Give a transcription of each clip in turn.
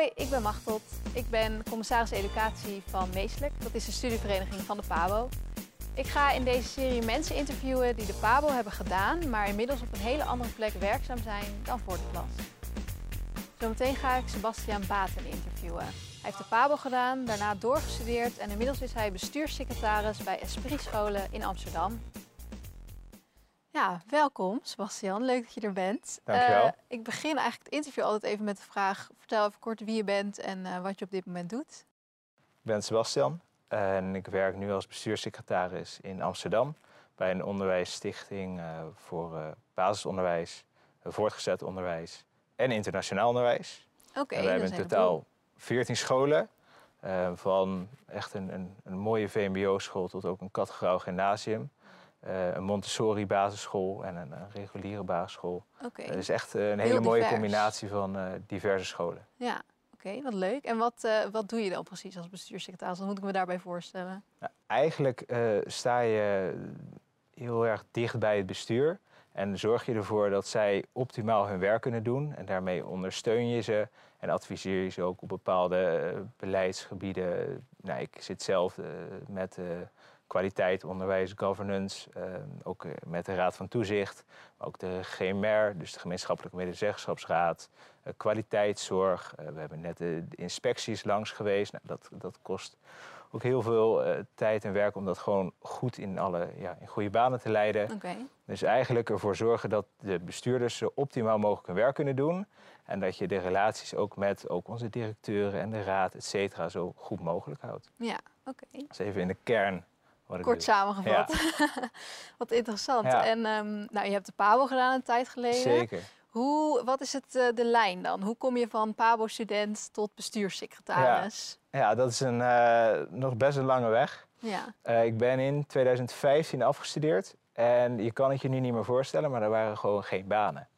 Hoi, ik ben Machtot. Ik ben commissaris educatie van Meeselijk. Dat is de studievereniging van de PABO. Ik ga in deze serie mensen interviewen die de PABO hebben gedaan, maar inmiddels op een hele andere plek werkzaam zijn dan voor de klas. Zometeen ga ik Sebastian Baten interviewen. Hij heeft de PABO gedaan, daarna doorgestudeerd en inmiddels is hij bestuurssecretaris bij Esprit Scholen in Amsterdam. Ja, welkom Sebastian. Leuk dat je er bent. Dankjewel. Uh, ik begin eigenlijk het interview altijd even met de vraag: vertel even kort wie je bent en uh, wat je op dit moment doet. Ik ben Sebastian en ik werk nu als bestuurssecretaris in Amsterdam bij een onderwijsstichting uh, voor basisonderwijs, voortgezet onderwijs en internationaal onderwijs. Oké. Okay, we hebben in totaal 14 scholen. van echt een, een, een mooie VMBO-school tot ook een categoraal gymnasium. Uh, een Montessori basisschool en een, een reguliere basisschool. Oké. Is echt een hele mooie divers. combinatie van diverse scholen. Ja, oké, wat leuk. En wat, wat doe je dan precies als bestuurssecretaris? Wat moet ik me daarbij voorstellen? Nou, eigenlijk sta je heel erg dicht bij het bestuur. En zorg je ervoor dat zij optimaal hun werk kunnen doen. En daarmee ondersteun je ze en adviseer je ze ook op bepaalde beleidsgebieden. Nou, ik zit zelf met kwaliteit, onderwijs, governance, uh, ook met de Raad van Toezicht, maar ook de GMR, dus de Gemeenschappelijke Medezeggenschapsraad, uh, kwaliteitszorg. Uh, we hebben net de, inspecties langs geweest. Nou, dat, dat kost ook heel veel tijd en werk om dat gewoon goed in, alle, ja, in goede banen te leiden. Okay. Dus eigenlijk ervoor zorgen dat de bestuurders zo optimaal mogelijk hun werk kunnen doen. En dat je de relaties ook met ook onze directeuren en de raad, et cetera, zo goed mogelijk houdt. Ja, oké. Okay. Dat is even in de kern Kort samengevat. Ja. wat interessant. Ja. En um, nou, je hebt de PABO gedaan een tijd geleden. Zeker. Hoe, wat is het, uh, de lijn dan? Hoe kom je van PABO-student tot bestuurssecretaris? Ja, ja dat is een, uh, nog best een lange weg. Ja. Uh, ik ben in 2015 afgestudeerd. En je kan het je nu niet meer voorstellen, maar er waren gewoon geen banen.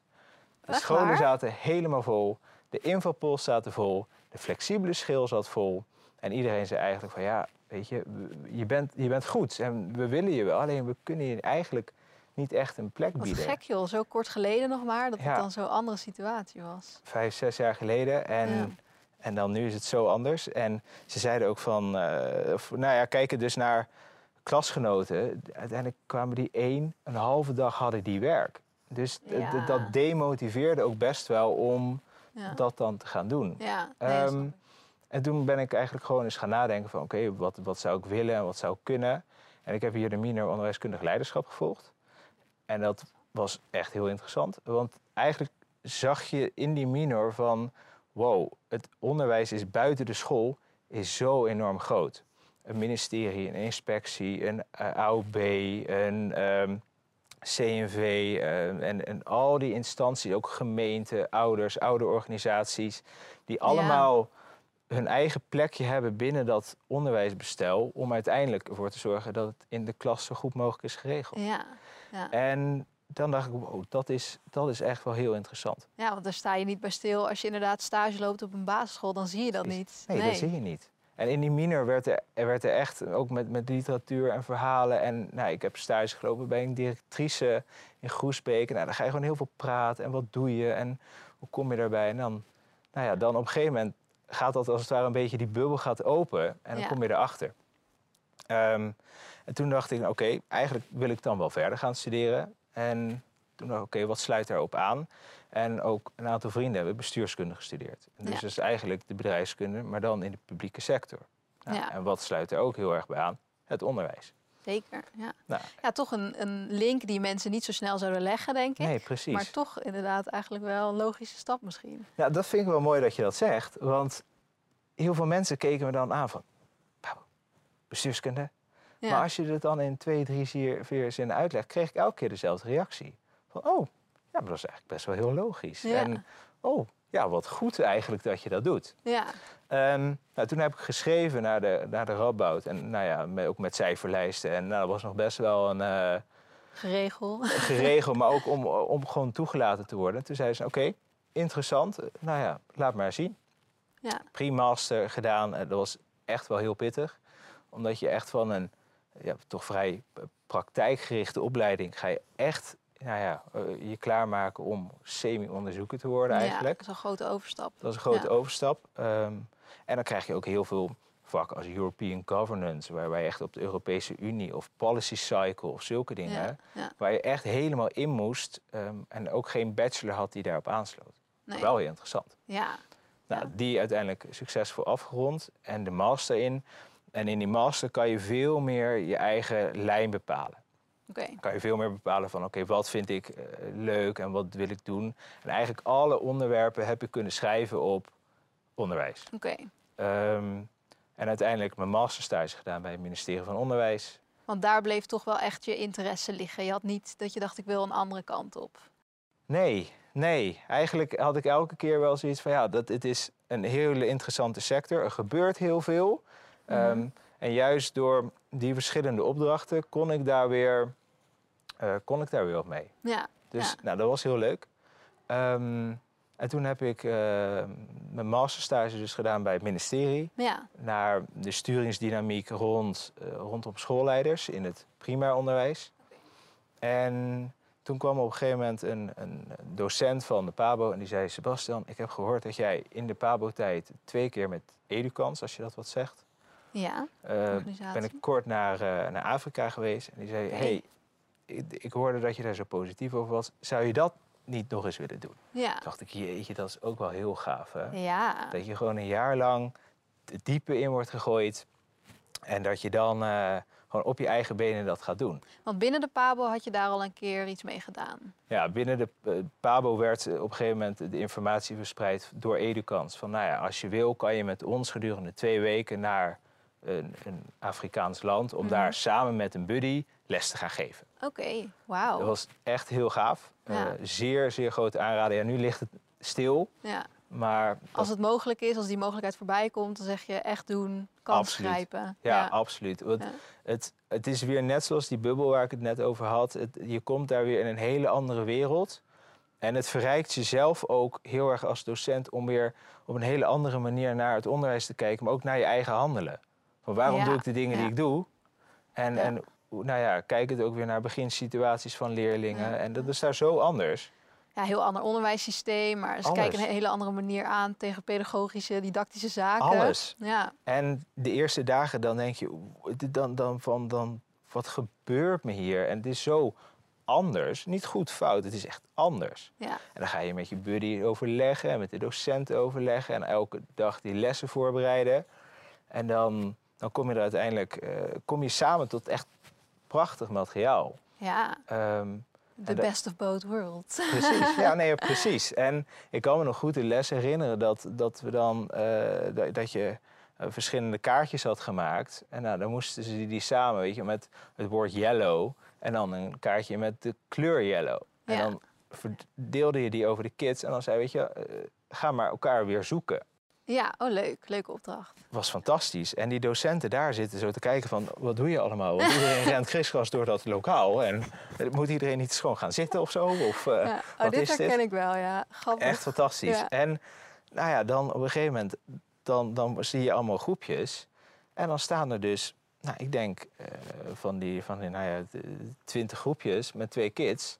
De Echt scholen waar? zaten helemaal vol. De invalpool zaten vol. De flexibele schil zat vol. En iedereen zei eigenlijk van ja, weet je, je bent, je bent goed en we willen je wel. Alleen we kunnen je eigenlijk niet echt een plek Wat bieden. gek joh, zo kort geleden nog maar, dat Ja. het dan zo'n andere situatie was. Vijf, zes jaar geleden. En, Ja. en dan nu is het zo anders. En ze zeiden ook van, eh, of, nou ja, kijken dus naar klasgenoten. Uiteindelijk kwamen die één, een halve dag hadden die werk. Dus Ja. dat demotiveerde ook best wel om dat dan te gaan doen. ja nee. En toen ben ik eigenlijk gewoon eens gaan nadenken van oké, wat, wat zou ik willen en wat zou ik kunnen. En ik heb hier de minor onderwijskundig leiderschap gevolgd. En dat was echt heel interessant. Want eigenlijk zag je in die minor van wow, het onderwijs is buiten de school is zo enorm groot. Een ministerie, een inspectie, een uh, AOB, een ehm, CNV eh, en, en al die instanties, ook gemeenten, ouders, ouderorganisaties, die allemaal hun eigen plekje hebben binnen dat onderwijsbestel om uiteindelijk ervoor te zorgen dat het in de klas zo goed mogelijk is geregeld. Ja, ja. En dan dacht ik, wow, dat is, dat is echt wel heel interessant. ja, want daar sta je niet bij stil. Als je inderdaad stage loopt op een basisschool, dan zie je dat niet. Nee, dat zie je niet. En in die minor werd er, er werd er echt, ook met, met literatuur en verhalen. En nou, ik heb stage gelopen bij een directrice in Groesbeek. Nou, dan ga je gewoon heel veel praten. En wat doe je? En hoe kom je daarbij? En dan, nou ja, dan op een gegeven moment gaat dat als het ware een beetje, die bubbel gaat open. En dan Ja. kom je erachter. Ehm, en toen dacht ik, oké, eigenlijk wil ik dan wel verder gaan studeren. En toen dacht ik, oké, wat sluit daarop aan? En ook een aantal vrienden hebben bestuurskunde gestudeerd. En dus Ja. dat is eigenlijk de bedrijfskunde, maar dan in de publieke sector. Nou, Ja. En wat sluit er ook heel erg bij aan? Het onderwijs. Zeker, ja. Nou, Ja, toch een, een link die mensen niet zo snel zouden leggen, denk ik. nee, precies. Maar toch inderdaad eigenlijk wel een logische stap misschien. Ja, dat vind ik wel mooi dat je dat zegt. Want heel veel mensen keken me dan aan van... "Wauw, bestuurskunde? Ja. Maar als je het dan in twee, drie, vier, vier zinnen uitlegt... kreeg ik elke keer dezelfde reactie. Van, oh, ja, maar dat is eigenlijk best wel heel logisch. Ja. En, oh, ja, wat goed eigenlijk dat je dat doet. ja. Ehm, nou, toen heb ik geschreven naar de, naar de Radboud. En nou ja, met- ook met cijferlijsten. En nou, dat was nog best wel een... eh, Geregel. geregeld, maar ook om, om gewoon toegelaten te worden. Toen zei ze, oké, interessant. Eh, Nou ja, laat maar zien. Ja, Pre-master gedaan, eh, dat was echt wel heel pittig. Omdat je echt van een ja, toch vrij praktijkgerichte opleiding... ga je echt nou ja, eh, je klaarmaken om semi-onderzoeker te worden Ja, eigenlijk. dat is een grote overstap. Dat is een grote Ja. overstap. Ehm, en dan krijg je ook heel veel vakken als European Governance, waarbij je echt op de Europese Unie of Policy Cycle of zulke dingen, Ja, ja. waar je echt helemaal in moest ehm, en ook geen bachelor had die daarop aansloot. Nee. Wel heel interessant. Ja, Nou, Ja. Die uiteindelijk succesvol afgerond en de master in. En in die master kan je veel meer je eigen lijn bepalen. Kan je veel meer bepalen van oké, wat vind ik eh, leuk en wat wil ik doen. En eigenlijk alle onderwerpen heb ik kunnen schrijven op onderwijs. Oké. Ehm, en uiteindelijk mijn masterstage gedaan bij het ministerie van Onderwijs. Want daar bleef toch wel echt je interesse liggen. Je had niet dat je dacht, ik wil een andere kant op. Nee, nee. Eigenlijk had ik elke keer wel zoiets van ja, dat, het is een hele interessante sector. Er gebeurt heel veel. Mhm. Ehm, en juist door die verschillende opdrachten kon ik daar weer, eh, kon ik daar weer wat mee. Ja, Dus Ja. nou, dat was heel leuk. Ehm, en toen heb ik eh, mijn masterstage dus gedaan bij het ministerie. ja, Naar de sturingsdynamiek rond, eh, rondom schoolleiders in het primair onderwijs. En toen kwam op een gegeven moment een, een docent van de PABO en die zei... Sebastian, ik heb gehoord dat jij in de PABO-tijd twee keer met Educans, als je dat wat zegt... ja. Organisatie. ben ik kort naar, naar Afrika geweest. En die zei, hey, ik, ik hoorde dat je daar zo positief over was. Zou je dat niet nog eens willen doen? Ja. Toen dacht ik, jeetje, dat is ook wel heel gaaf, hè? Ja. Dat je gewoon een jaar lang het diepe in wordt gegooid. En dat je dan eh, gewoon op je eigen benen dat gaat doen. Want binnen de Pabo had je daar al een keer iets mee gedaan. Ja, binnen de eh, PABO werd op een gegeven moment de informatie verspreid door Educans. Van nou ja, als je wil kan je met ons gedurende twee weken naar een, een Afrikaans land... om Mhm. daar samen met een buddy les te gaan geven. Oké, wauw. Dat was echt heel gaaf. Ja. Eh, zeer, zeer grote aanrader. Ja, nu ligt het stil, Ja. maar Als het mogelijk is, als die mogelijkheid voorbij komt, dan zeg je echt doen, kans grijpen. Ja, absoluut. Want Ja. het, het is weer net zoals die bubbel waar ik het net over had. Het, je komt daar weer in een hele andere wereld. En het verrijkt jezelf ook heel erg als docent om weer op een hele andere manier naar het onderwijs te kijken, maar ook naar je eigen handelen. Van waarom Ja, doe ik de dingen die ik doe? En, en nou ja, kijk het ook weer naar beginsituaties van leerlingen. Ja, En dat is daar zo anders. Ja, heel ander onderwijssysteem, maar ze kijken een hele andere manier aan tegen pedagogische, didactische zaken. Alles. Ja, En de eerste dagen dan denk je, dan, dan van, dan, wat gebeurt me hier? En het is zo anders. Niet goed fout, het is echt anders. ja, En dan ga je met je buddy overleggen en met de docenten overleggen en elke dag die lessen voorbereiden. En dan, dan kom je er uiteindelijk eh, kom je samen tot echt prachtig materiaal. ja. Ehm, The best of both worlds. Precies, ja, nee, precies. En ik kan me nog goed de les herinneren dat, dat we dan eh, dat, je eh, verschillende kaartjes had gemaakt. En nou, dan moesten ze die, samen, weet je, met het woord yellow. En dan een kaartje met de kleur yellow. En dan verdeelde je die over de kids. En dan zei, weet je, eh, ga maar elkaar weer zoeken. Ja, oh leuk. Leuke opdracht. was fantastisch. En die docenten daar zitten zo te kijken van, wat doe je allemaal? Want iedereen rent kriskras door dat lokaal. En moet iedereen niet gewoon gaan zitten of zo? Of, eh, ja. Oh, dit herken ik wel, ja. Grappig. Echt fantastisch. Ja. En nou ja, dan op een gegeven moment dan, dan zie je allemaal groepjes. En dan staan er dus, nou, ik denk eh, van die, van die nou ja, twintig groepjes met twee kids.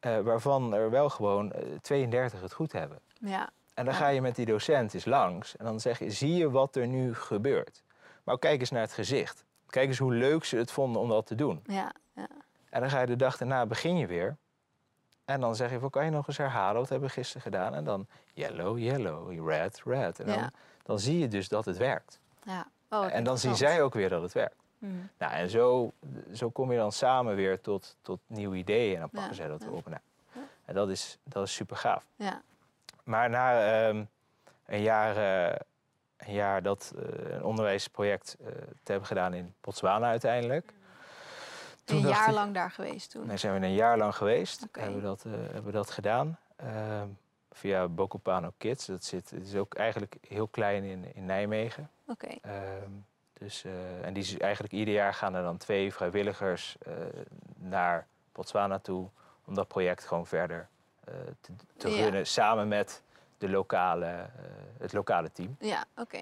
eh, waarvan er wel gewoon eh, 32 het goed hebben. Ja, En dan ga je met die docent eens langs. En dan zeg je, zie je wat er nu gebeurt? Maar kijk eens naar het gezicht. Kijk eens hoe leuk ze het vonden om dat te doen. ja, ja. En dan ga je de dag daarna, begin je weer. En dan zeg je, van, kan je nog eens herhalen? Wat hebben we gisteren gedaan? En dan yellow, yellow, red, red. En dan, Ja. dan zie je dus dat het werkt. ja. Oh, en dan zien zij ook weer dat het werkt. Hmm. Nou, en zo, zo kom je dan samen weer tot, tot nieuwe ideeën. En dan pakken zij dat weer op. Nou, Ja. En dat is, dat is super gaaf. Ja, Maar na ehm, een, jaar, eh, een jaar dat eh, een onderwijsproject eh, te hebben gedaan in Botswana uiteindelijk. een dacht jaar ik- lang daar geweest toen. Nee, zijn we een jaar lang geweest. Oké. Hebben, we dat, hebben we dat gedaan. Ehm, via Bocopano Kids. Dat zit, het is ook eigenlijk heel klein in, in Nijmegen. Oké, Ehm, dus, en die is eigenlijk ieder jaar gaan er dan twee vrijwilligers naar Botswana toe. Om dat project gewoon verder te, te Ja. runnen. Samen met de lokale, eh, het lokale team. ja, oké.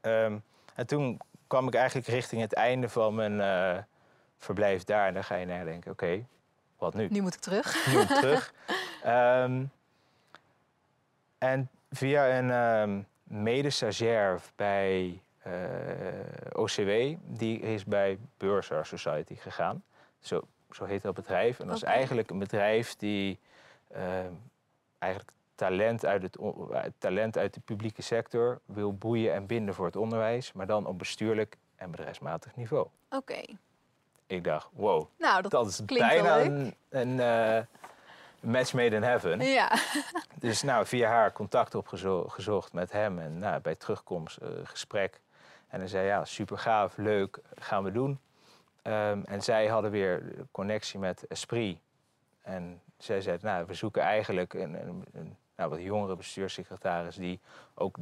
Ehm, en toen kwam ik eigenlijk richting het einde van mijn eh, verblijf daar. En dan ga je nadenken, oké, wat nu? Nu moet ik terug. Nu moet ik terug. Ehm, en via een um, mede-stagiair bij uh, OCW, die is bij Beursar Society gegaan. Zo, zo heet dat bedrijf. En dat is eigenlijk een bedrijf die eigenlijk talent uit, het, talent uit de publieke sector wil boeien en binden voor het onderwijs, maar dan op bestuurlijk en bedrijfsmatig niveau. Oké. Ik dacht, wow, nou, dat, is bijna een, een uh, match made in heaven. Ja. dus nou, via haar contact opgezocht met hem en nou, bij terugkomst uh, gesprek. En hij zei, ja, super gaaf, leuk, gaan we doen. Um, en zij hadden weer connectie met Esprit. En zij zei, nou, we zoeken eigenlijk een, een, een nou, wat jongere bestuurssecretaris die ook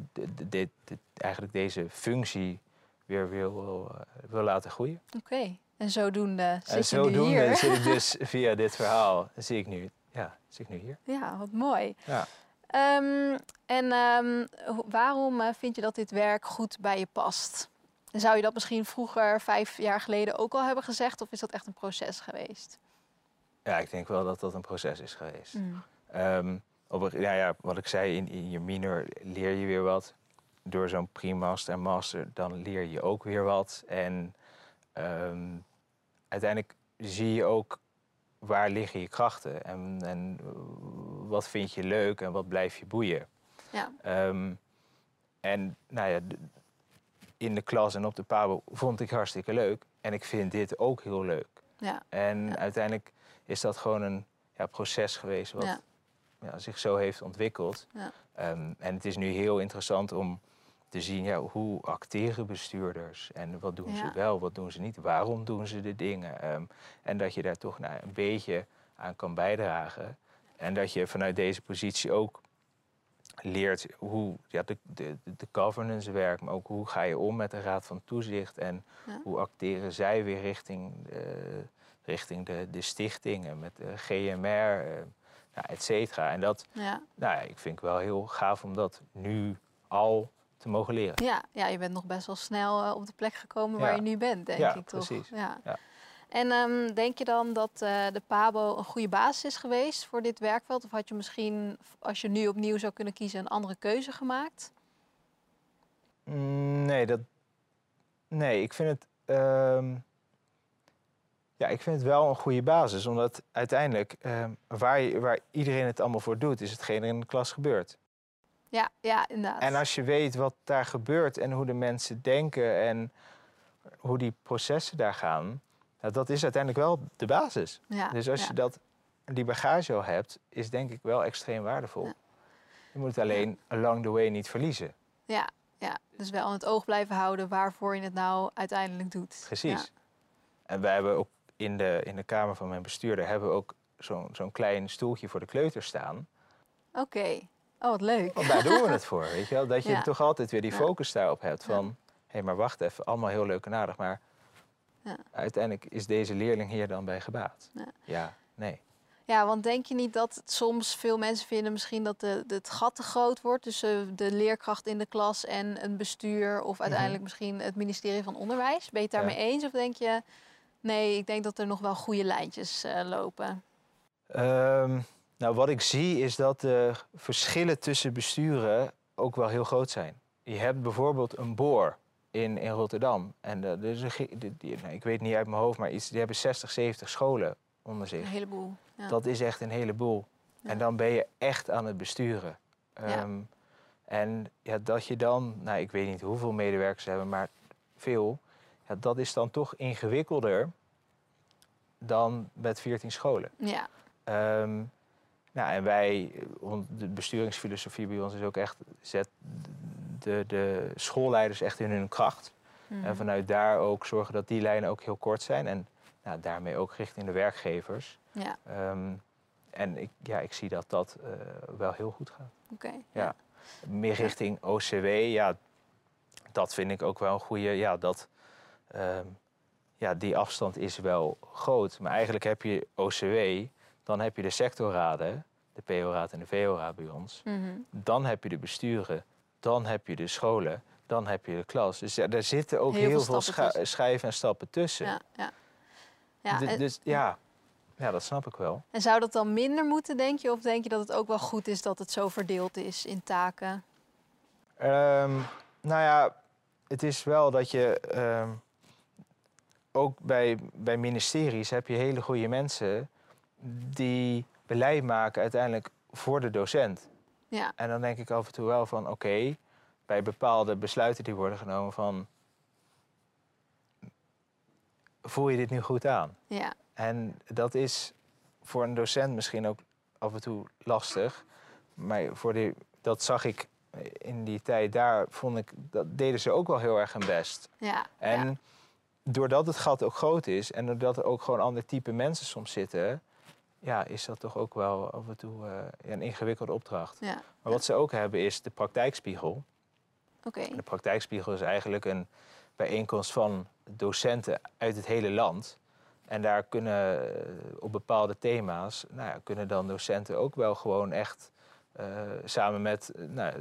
dit, eigenlijk deze functie weer wil, uh, wil laten groeien. Oké, en zodoende zit en zodoende je nu hier. zit ik dus via dit verhaal, zie ik nu, ja, zie ik nu hier. Ja, wat mooi. Ja. Um, en um, waarom uh, vind je dat dit werk goed bij je past? Zou je dat misschien vroeger, vijf jaar geleden, ook al hebben gezegd? Of is dat echt een proces geweest? Ja, ik denk wel dat dat een proces is geweest. Mm. Um, op, ja, ja, wat ik zei, in, in je minor leer je weer wat. Door zo'n pre-master en master, dan leer je ook weer wat. En um, uiteindelijk zie je ook waar liggen je krachten en, en wat vind je leuk en wat blijf je boeien. Ja. Um, en nou ja, in de klas en op de Pabo vond ik hartstikke leuk. En ik vind dit ook heel leuk. Ja. En ja. uiteindelijk is dat gewoon een ja, proces geweest wat Ja. ja, zich zo heeft ontwikkeld. Ja. Ehm, en het is nu heel interessant om te zien ja, hoe acteren bestuurders en wat doen ze wel, wat doen ze niet, waarom doen ze de dingen. Ehm, en dat je daar toch nou, een beetje aan kan bijdragen. En dat je vanuit deze positie ook leert hoe ja, de, de, de governance werkt, maar ook hoe ga je om met de Raad van Toezicht en Ja. hoe acteren zij weer richting, de, richting de, de stichtingen met de GMR, eh, nou, et cetera. En dat, Ja. nou ja, ik vind ik wel heel gaaf om dat nu al te mogen leren. Ja, ja, je bent nog best wel snel eh, op de plek gekomen waar je nu bent, denk ik toch? precies. Ja. Ja. En ehm, denk je dan dat eh, de PABO een goede basis is geweest voor dit werkveld? Of had je misschien, als je nu opnieuw zou kunnen kiezen, een andere keuze gemaakt? Mm, Nee, dat, nee, ik vind het. ehm, ja, ik vind het wel een goede basis. Omdat uiteindelijk, ehm, waar, je, waar iedereen het allemaal voor doet, is hetgeen er in de klas gebeurt. Ja, ja, inderdaad. En als je weet wat daar gebeurt en hoe de mensen denken en hoe die processen daar gaan, nou, dat is uiteindelijk wel de basis. ja, Dus als ja. je dat, die bagage al hebt, is denk ik wel extreem waardevol. Ja. Je moet het alleen along the way niet verliezen. Ja, ja, dus wel aan het oog blijven houden waarvoor je het nou uiteindelijk doet. Precies. En wij hebben ook in de, in de kamer van mijn bestuurder hebben we ook zo'n zo'n klein stoeltje voor de kleuters staan. Oké, oh wat leuk. Want daar doen we het voor, weet je wel? Dat je toch altijd weer die focus daarop hebt van... hé, hey, maar wacht even, allemaal heel leuk en aardig, maar... Ja. uiteindelijk is deze leerling hier dan bij gebaat. Ja. ja nee. Ja, want denk je niet dat soms veel mensen vinden misschien dat de, de- het gat te groot wordt tussen de leerkracht in de klas en een bestuur of uiteindelijk misschien het ministerie van Onderwijs? Ben je het daarmee Mhm. Ja. eens of denk je, nee, ik denk dat er nog wel goede lijntjes eh, lopen? Ehm, nou, wat ik zie is dat de verschillen tussen besturen ook wel heel groot zijn. Je hebt bijvoorbeeld een boor in, in Rotterdam. En de, de- die- die- nou, ik weet niet uit mijn hoofd, maar iets, die hebben 60, 70 scholen onder zich. Een heleboel. Ja. Dat is echt een heleboel. Ja. En dan ben je echt aan het besturen. Ehm, En ja, dat je dan, nou ik weet niet hoeveel medewerkers hebben, maar veel. Ja, dat is dan toch ingewikkelder dan met 14 scholen. Ja, Ehm, nou, en wij, on- de besturingsfilosofie bij ons is ook echt, zet de, de schoolleiders echt in hun kracht. Mhm. En vanuit daar ook zorgen dat die lijnen ook heel kort zijn. En nou, daarmee ook richting de werkgevers. ja, Ehm, en ik, ja, ik zie dat dat eh, wel heel goed gaat. oké. Ja. Meer richting OCW, ja, dat vind ik ook wel een goede. Ja, dat, ehm, ja, die afstand is wel groot. Maar eigenlijk heb je OCW, dan heb je de sectorraden, de PO-raad en de VO-raad bij ons. Mhm. Dan heb je de besturen, dan heb je de scholen, dan heb je de klas. Dus ja, daar zitten ook Heel heel, veel schijven en stappen tussen. Ja, ja. ja Du- en- dus ja, Ja, dat snap ik wel. En zou dat dan minder moeten, denk je? Of denk je dat het ook wel goed is dat het zo verdeeld is in taken? Ehm, nou ja, het is wel dat je ehm, ook bij, bij ministeries heb je hele goede mensen die beleid maken uiteindelijk voor de docent. Ja, En dan denk ik af en toe wel van oké, bij bepaalde besluiten die worden genomen van voel je dit nu goed aan? ja, En dat is voor een docent misschien ook af en toe lastig. Maar voor die, dat zag ik in die tijd daar, vond ik, dat deden ze ook wel heel erg hun best. ja. En ja. doordat het gat ook groot is en doordat er ook gewoon ander type mensen soms zitten, ja, is dat toch ook wel af en toe eh, een ingewikkelde opdracht. ja. Maar wat ze ook hebben is de praktijkspiegel. Oké, De praktijkspiegel is eigenlijk een bijeenkomst van docenten uit het hele land. En daar kunnen eh, op bepaalde thema's, nou ja, kunnen dan docenten ook wel gewoon echt samen met eh, nou,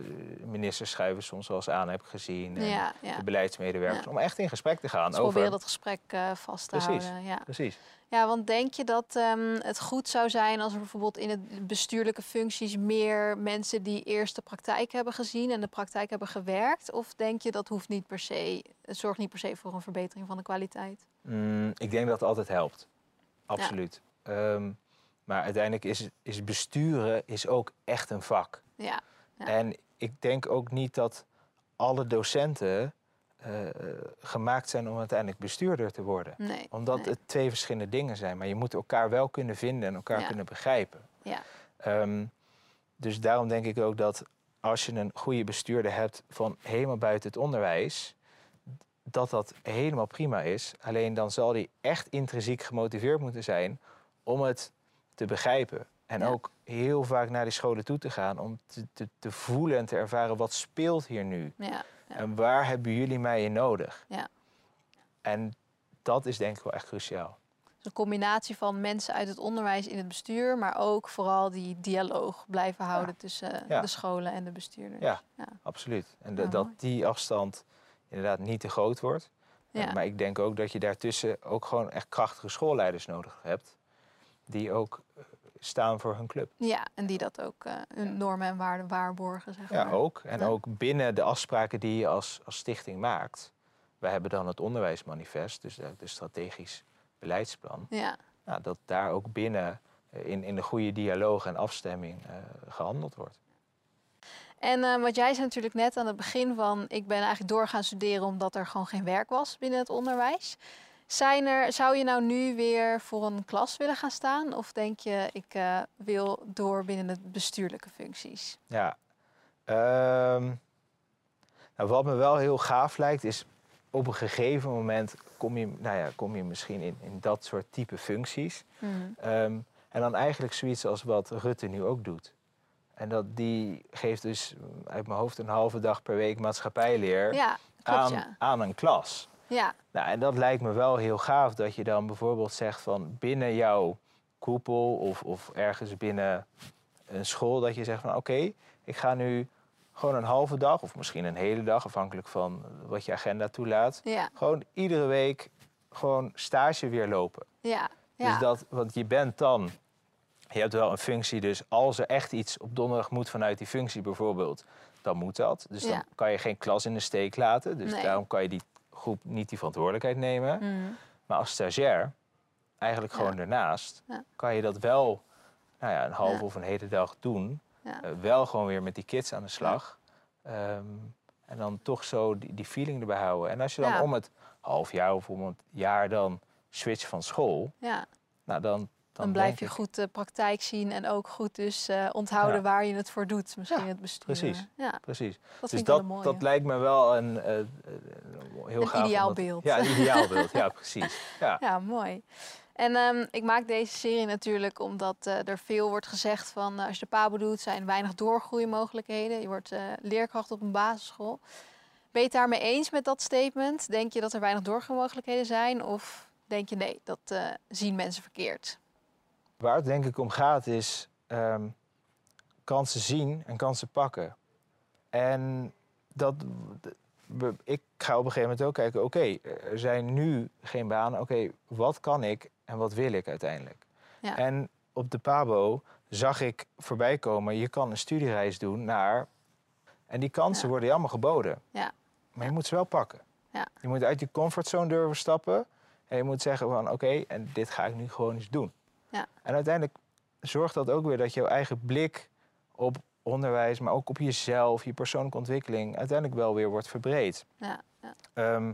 ministers schuiven soms wel eens aan, heb ik gezien. En ja, ja. de beleidsmedewerkers, Ja. om echt in gesprek te gaan Dus over. dat gesprek eh, vast te Precies. houden. Ja. Precies. ja, want denk je dat ehm, het goed zou zijn als er bijvoorbeeld in het bestuurlijke functies meer mensen die eerst de praktijk hebben gezien en de praktijk hebben gewerkt? Of denk je dat hoeft niet per se, het zorgt niet per se voor een verbetering van de kwaliteit? Mm, ik denk dat het altijd helpt. Absoluut. Ehm, maar uiteindelijk is, is besturen is ook echt een vak. Ja, Ja. En ik denk ook niet dat alle docenten eh, gemaakt zijn om uiteindelijk bestuurder te worden. nee. Omdat nee. het twee verschillende dingen zijn. Maar je moet elkaar wel kunnen vinden en elkaar Ja. kunnen begrijpen. Ja, Ehm, dus daarom denk ik ook dat als je een goede bestuurder hebt van helemaal buiten het onderwijs, dat dat helemaal prima is. Alleen dan zal die echt intrinsiek gemotiveerd moeten zijn om het te begrijpen. En Ja. ook heel vaak naar die scholen toe te gaan om te, te, te voelen en te ervaren wat speelt hier nu. ja, ja. En waar hebben jullie mij in nodig? Ja. En dat is denk ik wel echt cruciaal. Dus een combinatie van mensen uit het onderwijs in het bestuur, maar ook vooral die dialoog blijven houden tussen de scholen en de bestuurders. Ja. ja. Absoluut. En de- Ja, dat die afstand inderdaad niet te groot wordt. Ja. Maar ik denk ook dat je daartussen ook gewoon echt krachtige schoolleiders nodig hebt. Die ook eh, staan voor hun club. Ja, en die dat ook eh, hun normen en waarden waarborgen, zeg Ja, maar. ook. En Ja. ook binnen de afspraken die je als, als stichting maakt. Wij hebben dan het onderwijsmanifest, dus de, de strategisch beleidsplan. Ja, Nou, dat daar ook binnen eh, in, in de goede dialoog en afstemming eh, gehandeld wordt. en eh, wat jij zei natuurlijk net aan het begin van... ik ben eigenlijk door gaan studeren omdat er gewoon geen werk was binnen het onderwijs. Zijn er, zou je nou nu weer voor een klas willen gaan staan? Of denk je, ik eh, wil door binnen de bestuurlijke functies? Ja. Ehm, nou, wat me wel heel gaaf lijkt, is op een gegeven moment kom je, nou ja, kom je misschien in, in dat soort type functies. Mhm. Ehm, en dan eigenlijk zoiets als wat Rutte nu ook doet. En dat die geeft dus uit mijn hoofd een halve dag per week maatschappijleer Ja, klopt aan, ja. aan een klas. Ja, Nou, en dat lijkt me wel heel gaaf dat je dan bijvoorbeeld zegt van binnen jouw koepel of, of ergens binnen een school dat je zegt van oké, ik ga nu gewoon een halve dag of misschien een hele dag, afhankelijk van wat je agenda toelaat, ja, gewoon iedere week gewoon stage weer lopen. ja. ja. Dus dat, want je bent dan, je hebt wel een functie, dus als er echt iets op donderdag moet vanuit die functie bijvoorbeeld, dan moet dat. Dus dan kan je geen klas in de steek laten. Dus Nee. daarom kan je die groep niet die verantwoordelijkheid nemen. Mhm. Maar als stagiair, eigenlijk gewoon daarnaast, kan je dat wel nou ja, een halve of een hele dag doen. Eh, wel gewoon weer met die kids aan de slag. Ehm, en dan toch zo die, die feeling erbij houden. En als je dan om het half jaar of om het jaar dan switch van school, ja. nou dan, dan, blijf je ik- goed de praktijk zien en ook goed dus eh, onthouden Ja. waar je het voor doet. Misschien Ja, het bestuur. precies. Ja, Precies. dat dus vind ik wel dat, dat lijkt me wel een eh, eh, heel Een gaaf. ideaal beeld. Ja, een ideaal beeld. Ja, precies. Ja. Ja, mooi. En ehm, ik maak deze serie natuurlijk omdat eh, er veel wordt gezegd van eh, als je de PABO doet, zijn weinig doorgroeimogelijkheden. Je wordt eh, leerkracht op een basisschool. Ben je het daarmee eens met dat statement? Denk je dat er weinig doorgroeimogelijkheden zijn? Of denk je nee, dat eh, zien mensen verkeerd? Waar het denk ik om gaat is ehm, kansen zien en kansen pakken. En dat, ik ga op een gegeven moment ook kijken, oké, er zijn nu geen banen. Oké, wat kan ik en wat wil ik uiteindelijk? Ja. En op de PABO zag ik voorbij komen, je kan een studiereis doen naar... En die kansen Ja. worden je allemaal geboden. Ja. Maar je moet ze wel pakken. Ja. Je moet uit je comfortzone durven stappen. En je moet zeggen van oké, en dit ga ik nu gewoon eens doen. Ja. En uiteindelijk zorgt dat ook weer dat jouw eigen blik op onderwijs, maar ook op jezelf, je persoonlijke ontwikkeling, uiteindelijk wel weer wordt verbreed. Ja, ja. Ehm,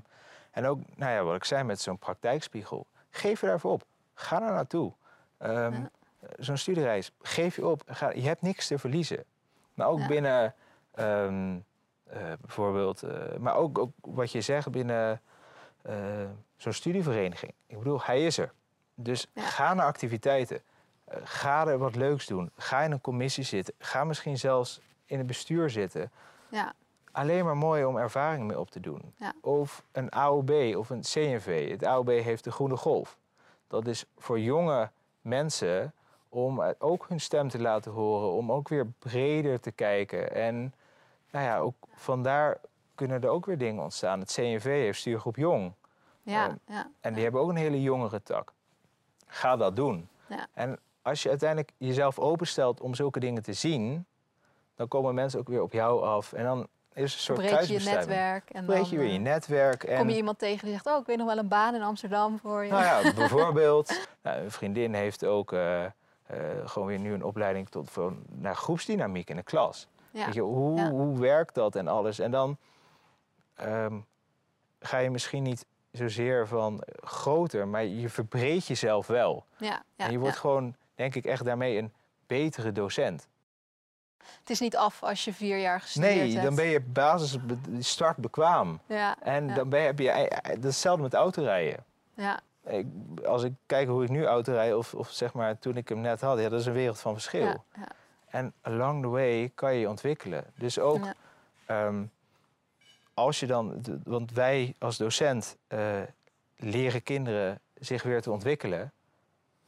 en ook, nou ja, wat ik zei met zo'n praktijkspiegel. Geef je daarvoor op. Ga er naartoe. Ehm, Ja. Zo'n studiereis, geef je op. Ga, je hebt niks te verliezen. Maar ook binnen, ehm, eh, bijvoorbeeld, eh, maar ook, ook wat je zegt binnen eh, zo'n studievereniging. Ik bedoel, hij is er. Dus Ja. ga naar activiteiten. Eh, ga er wat leuks doen. Ga in een commissie zitten. Ga misschien zelfs in het bestuur zitten ja, alleen maar mooi om ervaring mee op te doen. Ja. Of een AOB of een CNV. Het AOB heeft de groene golf. Dat is voor jonge mensen om eh, ook hun stem te laten horen, om ook weer breder te kijken. En nou ja, ook vandaar kunnen er ook weer dingen ontstaan. Het CNV heeft stuurgroep jong. ja, ja. En die hebben ook een hele jongere tak. Ga dat doen. Ja. En als je uiteindelijk jezelf openstelt om zulke dingen te zien, dan komen mensen ook weer op jou af. En dan is een soort Breek je netwerk. En Breek dan, je weer je eh, netwerk. En, Kom je iemand tegen die zegt, oh, ik weet nog wel een baan in Amsterdam voor je. Nou ja, bijvoorbeeld, nou, een vriendin heeft ook eh, eh, gewoon weer nu een opleiding tot, voor, naar groepsdynamiek in de klas. Ja, Weet je, hoe, Ja. hoe werkt dat en alles? En dan ehm, ga je misschien niet zozeer van groter, maar je verbreedt jezelf wel. ja, ja, en je wordt ja. gewoon, denk ik, echt daarmee een betere docent. Het is niet af als je vier jaar gestudeerd Nee, hebt. dan ben je basis start bekwaam. Ja, En dan ben je, heb je, eh, dat is hetzelfde met autorijden. ja, Ik, als ik kijk hoe ik nu autorij, of, of zeg maar toen ik hem net had, ja, dat is een wereld van verschil. En along the way kan je je ontwikkelen. Dus ook ja. Als je dan, want wij als docent eh, leren kinderen zich weer te ontwikkelen,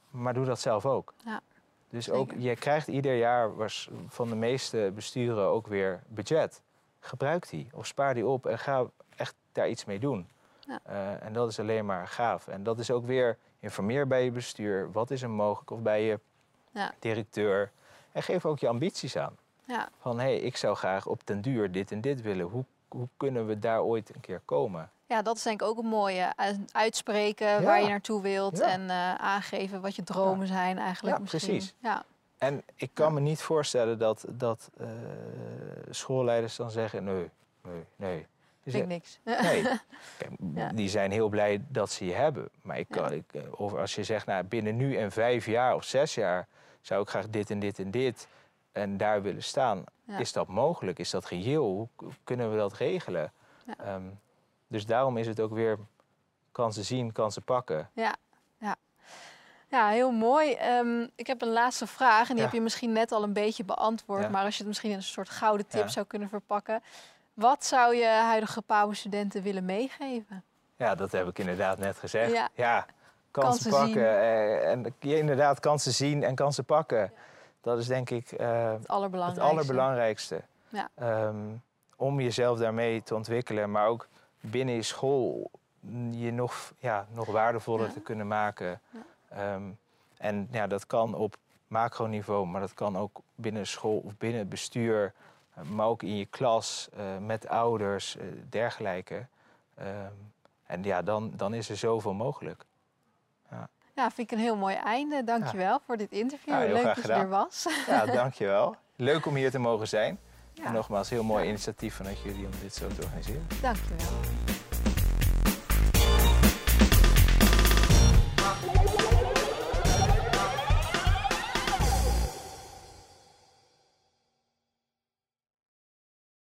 maar doe dat zelf ook. Ja, dus ook, je krijgt ieder jaar was van de meeste besturen ook weer budget. Gebruik die of spaar die op en ga echt daar iets mee doen. Ja. Eh, en dat is alleen maar gaaf. En dat is ook weer informeer bij je bestuur. Wat is er mogelijk? Of bij je Ja. directeur. En geef ook je ambities aan. ja. Van hé, hey, ik zou graag op den duur dit en dit willen. Hoe, hoe kunnen we daar ooit een keer komen? Ja, dat is denk ik ook een mooie. Uit- Uitspreken waar je naartoe wilt Ja. en eh, aangeven wat je dromen zijn eigenlijk Ja, misschien. precies. Ja, En ik kan me niet voorstellen dat, dat eh, schoolleiders dan zeggen: nee, nee, nee. Ik zeggen, niks. nee. Kijk. Die zijn heel blij dat ze je hebben. Maar ik kan, ik, eh, of als je zegt, nou, binnen nu en vijf jaar of zes jaar zou ik graag dit en dit en dit en daar willen staan. Ja. Is dat mogelijk? Is dat reëel? Hoe kunnen we dat regelen? Ja. Ehm, dus daarom is het ook weer kansen zien, kansen pakken. Ja, ja. ja heel mooi. Ehm, ik heb een laatste vraag en die Ja. heb je misschien net al een beetje beantwoord. Maar als je het misschien in een soort gouden tip zou kunnen verpakken. Wat zou je huidige PABO-studenten willen meegeven? Ja, dat heb ik inderdaad net gezegd. Ja. Kansen, Kansen pakken. zien. eh, en je inderdaad kansen zien en kansen pakken. Dat is denk ik eh, Het het allerbelangrijkste. allerbelangrijkste. Ja. Ehm, om jezelf daarmee te ontwikkelen, maar ook binnen je school je nog, ja, nog waardevoller Ja. te kunnen maken. Ja. Ehm, en ja, dat kan op macroniveau, maar dat kan ook binnen school of binnen het bestuur, maar ook in je klas, eh, met ouders, eh, dergelijke. Ehm, en ja, dan, dan is er zoveel mogelijk. Ja, vind ik een heel mooi einde. Dankjewel voor dit interview. Leuk graag dat je er was. Ja, dankjewel. Leuk om hier te mogen zijn. En nogmaals, heel mooi initiatief vanuit jullie om dit zo te organiseren. dankjewel.